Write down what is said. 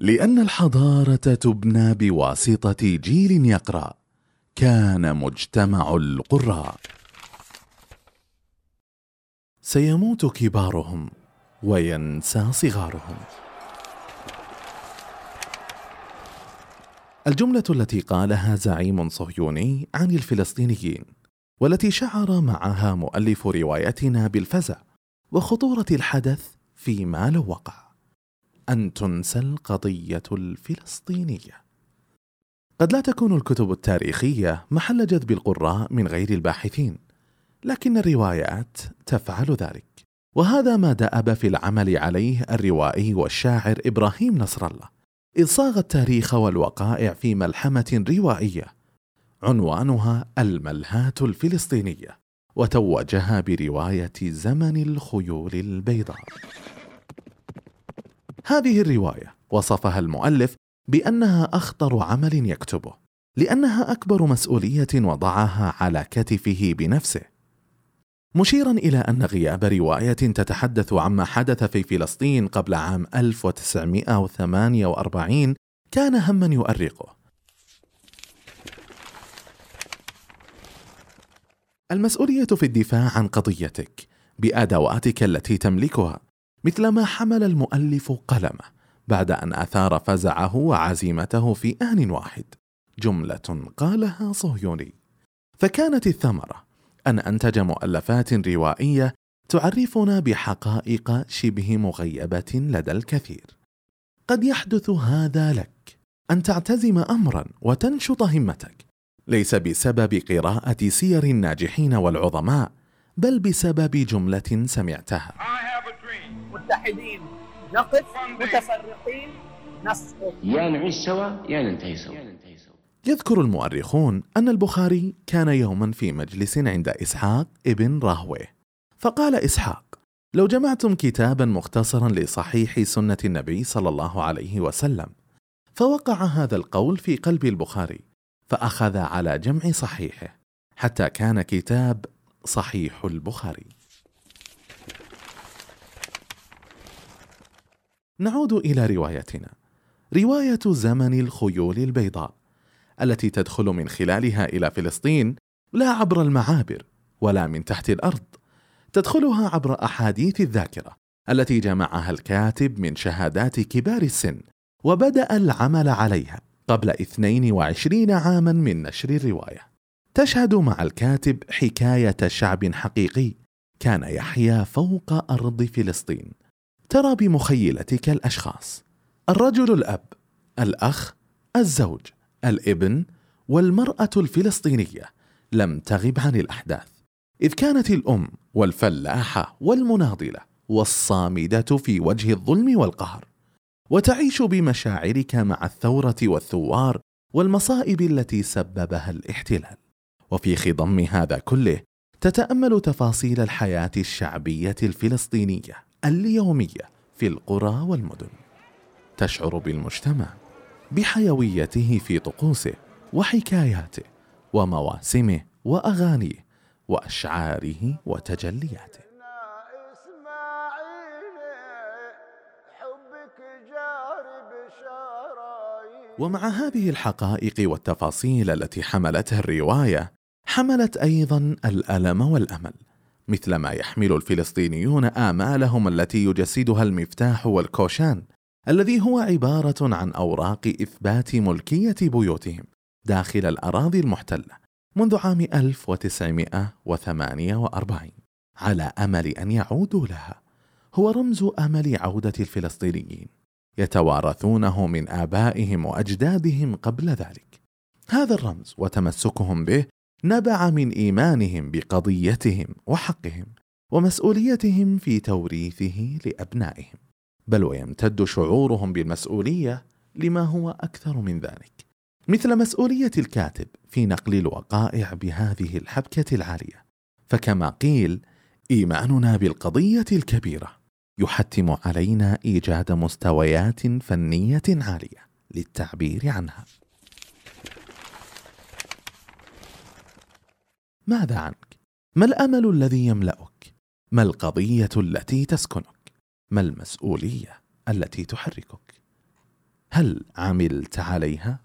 لأن الحضارة تبنى بواسطة جيل يقرأ. كان مجتمع القراء. سيموت كبارهم وينسى صغارهم. الجملة التي قالها زعيم صهيوني عن الفلسطينيين والتي شعر معها مؤلف روايتنا بالفزع وخطورة الحدث فيما لو وقع. أن تنسى القضية الفلسطينية. قد لا تكون الكتب التاريخية محل جذب القراء من غير الباحثين لكن الروايات تفعل ذلك. وهذا ما دأب في العمل عليه الروائي والشاعر إبراهيم نصر الله. إذ صاغ التاريخ والوقائع في ملحمة روائية عنوانها الملهاة الفلسطينية وتوجها برواية زمن الخيول البيضاء. هذه الرواية وصفها المؤلف بأنها أخطر عمل يكتبه لأنها أكبر مسؤولية وضعها على كتفه بنفسه. مشيرا إلى أن غياب رواية تتحدث عما حدث في فلسطين قبل عام 1948 كان هما يؤرقه. المسؤولية في الدفاع عن قضيتك بأدواتك التي تملكها. مثل ما حمل المؤلف قلمه بعد أن أثار فزعه وعزيمته في آن واحد. جملة قالها صهيوني. فكانت الثمرة أن أنتج مؤلفات روائية تعرفنا بحقائق شبه مغيبة لدى الكثير. قد يحدث هذا لك أن تعتزم أمرا وتنشط همتك ليس بسبب قراءة سير الناجحين والعظماء بل بسبب جملة سمعتها. متحدين. نقف متفرقين. نسقط يا نعيش سوا يا ننتهي سوا. يذكر المؤرخون أن البخاري كان يوما في مجلس عند إسحاق ابن راهويه فقال إسحاق لو جمعتم كتابا مختصرا لصحيح سنة النبي صلى الله عليه وسلم فوقع هذا القول في قلب البخاري فأخذ على جمع صحيحه حتى كان كتاب صحيح البخاري. نعود إلى روايتنا. رواية زمن الخيول البيضاء التي تدخل من خلالها إلى فلسطين لا عبر المعابر ولا من تحت الأرض. تدخلها عبر أحاديث الذاكرة التي جمعها الكاتب من شهادات كبار السن وبدأ العمل عليها قبل 22 عاما من نشر الرواية. تشهد مع الكاتب حكاية شعب حقيقي كان يحيا فوق أرض فلسطين. ترى بمخيلتك الأشخاص. الرجل الأب الأخ الزوج الابن والمرأة الفلسطينية. لم تغب عن الأحداث. إذ كانت الأم والفلاحه والمناضلة والصامدة في وجه الظلم والقهر. وتعيش بمشاعرك مع الثورة والثوار والمصائب التي سببها الاحتلال. وفي خضم هذا كله تتأمل تفاصيل الحياة الشعبية الفلسطينية. اليومية في القرى والمدن. تشعر بالمجتمع بحيويته في طقوسه وحكاياته ومواسمه وأغانيه وأشعاره وتجلياته. ومع هذه الحقائق والتفاصيل التي حملتها الرواية حملت أيضا الألم والأمل. مثل ما يحمل الفلسطينيون آمالهم التي يجسدها المفتاح والكوشان الذي هو عبارة عن أوراق إثبات ملكية بيوتهم داخل الأراضي المحتلة منذ عام 1948 على أمل أن يعودوا لها. هو رمز أمل عودة الفلسطينيين يتوارثونه من آبائهم وأجدادهم قبل ذلك. هذا الرمز وتمسكهم به نبع من إيمانهم بقضيتهم وحقهم ومسؤوليتهم في توريثه لأبنائهم بل ويمتد شعورهم بالمسؤولية لما هو أكثر من ذلك مثل مسؤولية الكاتب في نقل الوقائع بهذه الحبكة العالية. فكما قيل إيماننا بالقضية الكبيرة يحتم علينا إيجاد مستويات فنية عالية للتعبير عنها. ماذا عنك؟ ما الأمل الذي يملأك؟ ما القضية التي تسكنك؟ ما المسؤولية التي تحركك؟ هل عملت عليها؟